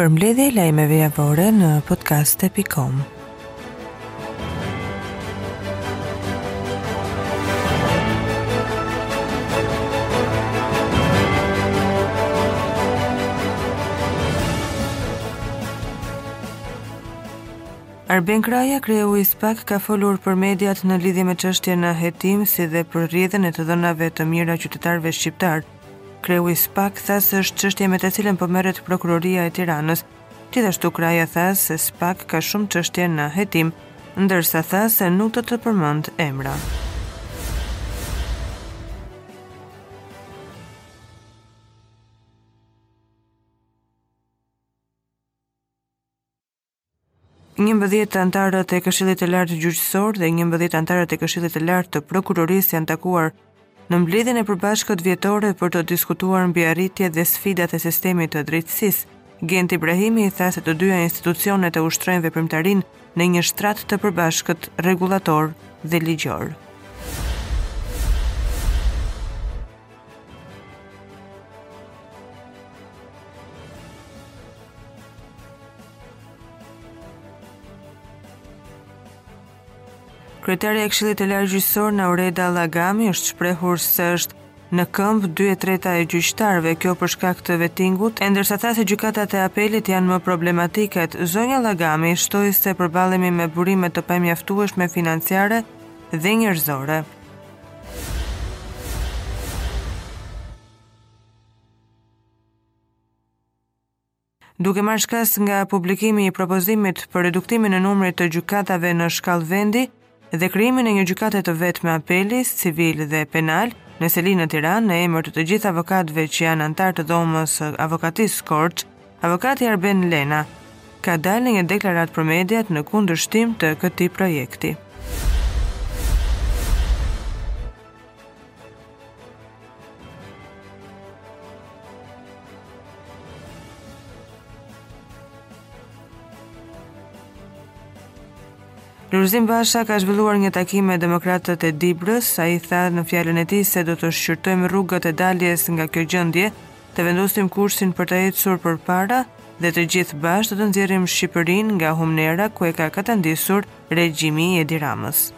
Përmbledhja e lajmeve javore në podcast.com. Arben Kraja, kreu i SPAK, ka folur për mediat në lidhje me çështjet në hetim si dhe për rrjedhjen e të dhënave të mijëra qytetarëve shqiptarë. Kreu i SPAK tha se është çështje me të cilën po merret Prokuroria e Tiranës. Gjithashtu Kraja tha se SPAK ka shumë çështje në hetim, ndërsa tha se nuk do të përmendë emra. Njëmbëdhjetë anëtarët e këshillit të lartë gjyqësor dhe njëmbëdhjetë anëtarët e këshillit të lartë të prokurorisë janë takuar Në mbledhjen e përbashkët vjetore për të diskutuar mbi arritjet dhe sfidat e sistemit të drejtësisë. Gent Ibrahimi tha se të dyja institucionet e ushtrojnë veprimtarinë në një shtrat të përbashkët rregullator dhe ligjor. Kryetarja e Këshillit të Lartë Gjyqësor Naureda Llagami është shprehur se është në këmbë 2 e tretat e gjyqtarëve, kjo për shkak të vetingut, e ndërsa tha se gjykatat e apelit janë më problematiket. Zonja Llagami shtoi se përballemi me burime të pamjaftueshme financiare dhe njerëzore. Duke marrë shkas nga publikimi i propozimit për reduktimin e numrit të gjykatave në shkallë vendi dhe krijimin e një gjykate të vetme apeli, civil dhe penal, me seli në Tiranë në emër të të gjithë avokatëve që janë anëtarë të dhomës së avokatisë Korçë, avokati Arben Lena ka dalë në një deklaratë për mediat në kundërshtim të këtij projekti. Lulzim Basha ka zhvilluar një takim me demokratët e Dibrës. Ai tha në fjalën e tij se do të shqyrtojmë rrugët e daljes nga kjo gjendje, të vendosim kursin për të ecur përpara dhe të gjithë bashkë do të nxjerrim Shqipërinë nga humnera ku e ka katandisur regjimi i Edi Ramës.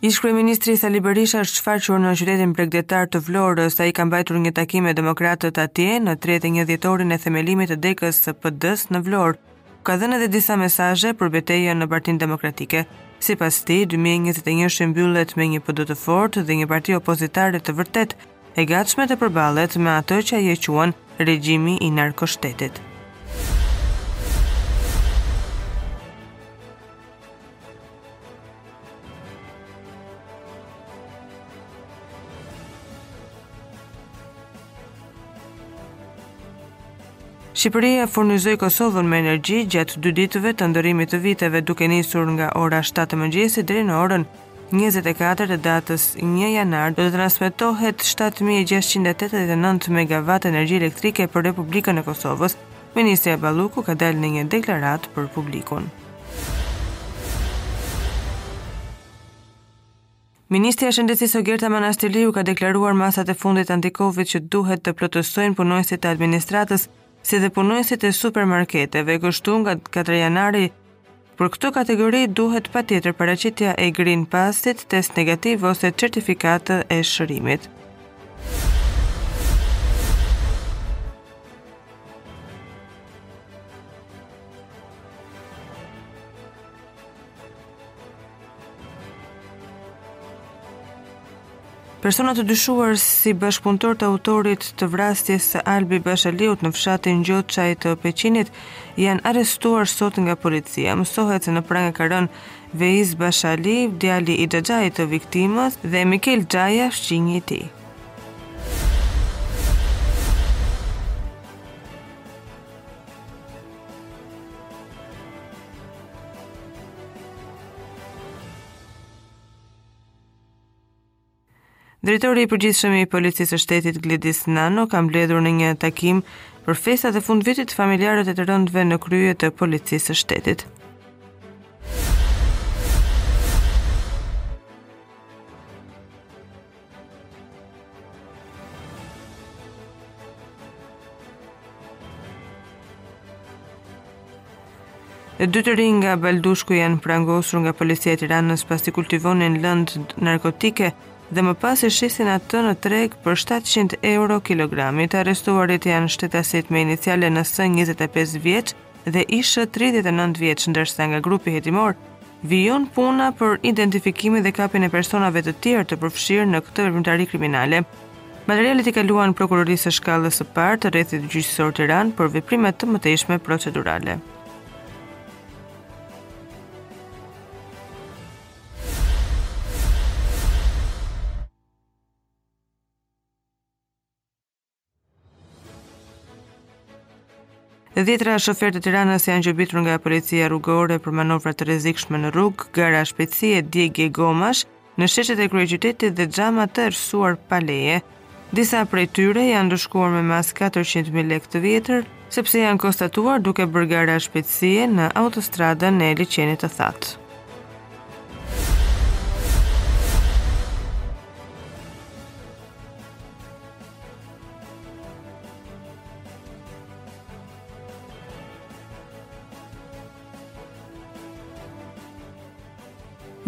Ish-kryeministri Sali Berisha është shfaqur në qytetin bregdetar të Vlorës, ai ka mbajtur një takim me demokratët atje në 31-vjetorin e themelimit të degës së PD-s në Vlorë. Ka dhënë edhe disa mesazhe për betejën në Partinë Demokratike. Sipas tij, 2021-shi mbyllet me një PD të fortë dhe një parti opozitare të vërtetë, e gatshme të përballet me atë që ai e quan regjimi i narkoshtetit. Shqipëria furnizoi Kosovën me energji gjatë dy ditëve të ndërrimit të viteve duke nisur nga ora 7 e mëngjesit deri në orën njëzet e katër të datës një janar do të transmetohet shtatë mijë e gjashtëqind e tetëdhjetë e nëntë megavat energji elektrike për Republikën e Kosovës. Ministrja Balluku ka dalë në një deklaratë për publikun. Ministrja e Shëndetësisë Ogerta Manastirliu ka deklaruar masat e fundit anti-Covid që duhet të plotësojnë punonjësit e administratës si dhe punonjësit e supermarketeve, kështu nga 4 janari Për këto kategori duhet patjetër paraqitja e green passit, test negativ ose certifikatë e shërimit. Persona të dyshuar si bashkëpunëtorë të autorit të vrasjes së Albi Bashaliut në fshatin Gjoçaj të Peqinit janë arrestuar sot nga policia. Mësohet se në pranga ka rënë Veis Bashali, djali i xhaxhait të viktimës dhe Mikel Xhaja, fqinji i tij. Drejtori i përgjithshëm i Policisë së Shtetit Gledis Nano ka mbledhur në një takim për festat e fundvitit familjarët e të rënëve në krye të Policisë së Shtetit. E dy të rinj nga Baldushku janë prangosur nga policia e Tiranës pasi kultivonin lëndë narkotike dhe më pas e shisin atë në treg për 700 euro kilogrami. Të arrestuarit janë shtetasit me iniciale N.S. 25 vjeç dhe I.Sh. 39 vjeç, ndërsa nga grupi hetimor Vijon puna për identifikimin dhe kapjen e personave të tjerë të përfshirë në këtë veprimtari kriminale. Materialet i kaluan prokurorisë së shkallës së parë të rrethit gjyqësor Tiranë për veprime të mëtejshme procedurale. Dhjetra shoferë të Tiranës janë gjobitur nga policia rrugore për manovra të rrezikshme në rrugë, gara shpejtësie, djegje gomash në sheshet e kryeqytetit dhe xhama të errësuar pa leje. Disa prej tyre janë ndëshkuar me masën 400.000 lekë të vjetër, sepse janë konstatuar duke bërë gara shpejtësie në autostradën e liqenit të thatë.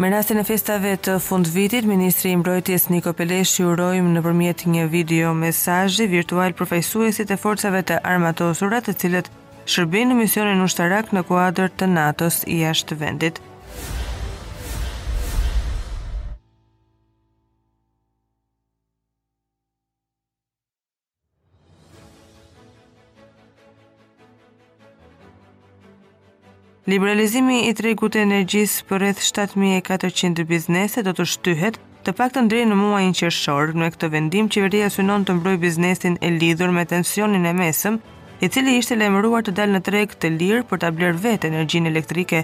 Me rastin e festave të fundvitit, Ministri i Mbrojtjes Niko Peleshi uroi nëpërmjet një videomesazhi virtual përfaqësuesit e forcave të armatosura të cilët shërbejnë në misionin ushtarak në kuadër të NATO-s jashtë vendit. Liberalizimi i tregut të energjisë për rreth 7400 biznese do të shtyhet të paktën deri në muajin qershor. Me këtë vendim qeveria synon të mbrojë biznesin e lidhur me tensionin e mesëm, i cili ishte lajmëruar të dalë në treg të lirë për ta blerë vetë energjinë elektrike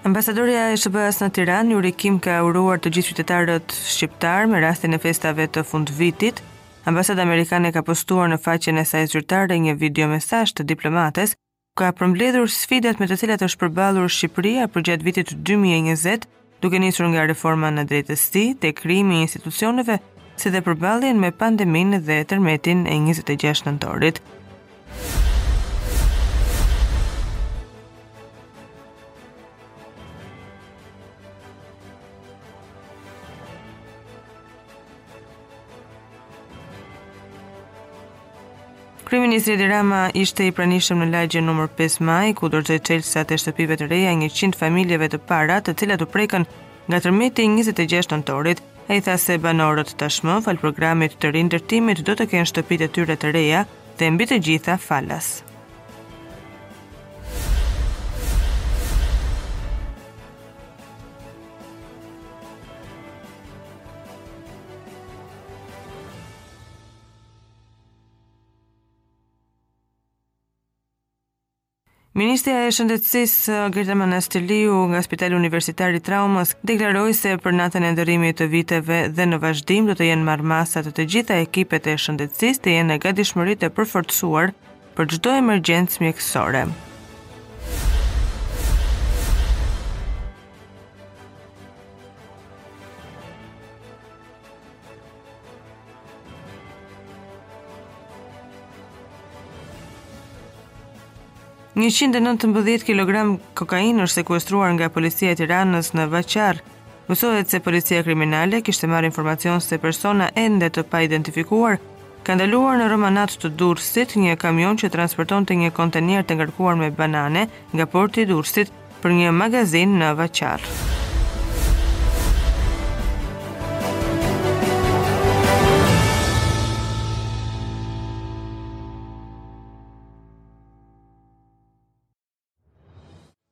Ambasadorja e SHBA-s në Tiranë, Yuri Kim ka uruar të gjithë qytetarët shqiptarë me rastin e festave të fundvitit. Ambasada amerikane ka postuar në faqen e saj zyrtare një videomesazh të diplomates, ku ka përmbledhur sfidat me të cilat është përballur Shqipëria përgjatë vitit 2020 duke nisur nga reforma në drejtësi, te krijimi i institucioneve, si dhe përballjen me pandeminë dhe tërmetin e 26 nëntorit. Kryeministri Edi Rama ishte i pranishëm në lagjen numër 5 Maj, ku dorëzoi çelësat e shtëpive të reja 100 familjeve të para, të cilat u prekën nga tërmeti i 26 nëntorit. Ai tha se banorët tashmë falë programit të rindërtimit do të kenë shtëpitë e tyre të reja dhe mbi të gjitha falas. Ministrja e Shëndetësisë Ogerta Manastirliu nga Spitali Universitar i Traumës deklaroi se për natën e ndërrimit të viteve dhe në vazhdim do të jenë marrë masa të të gjitha ekipet e shëndetësisë të jenë në gatishmëri të përforcuar për çdo emergjencë mjekësore. 119 kg kokainë është sekuestruar nga policia e Tiranës në Vaqarr. Mësohet se policia kriminale kishte marrë informacion se persona ende të paidentifikuar kanë ndaluar në Romanat të Durrësit një kamion që transportonte një kontenier të ngarkuar me banane nga porti i Durrësit për një magazinë në Vaqarr.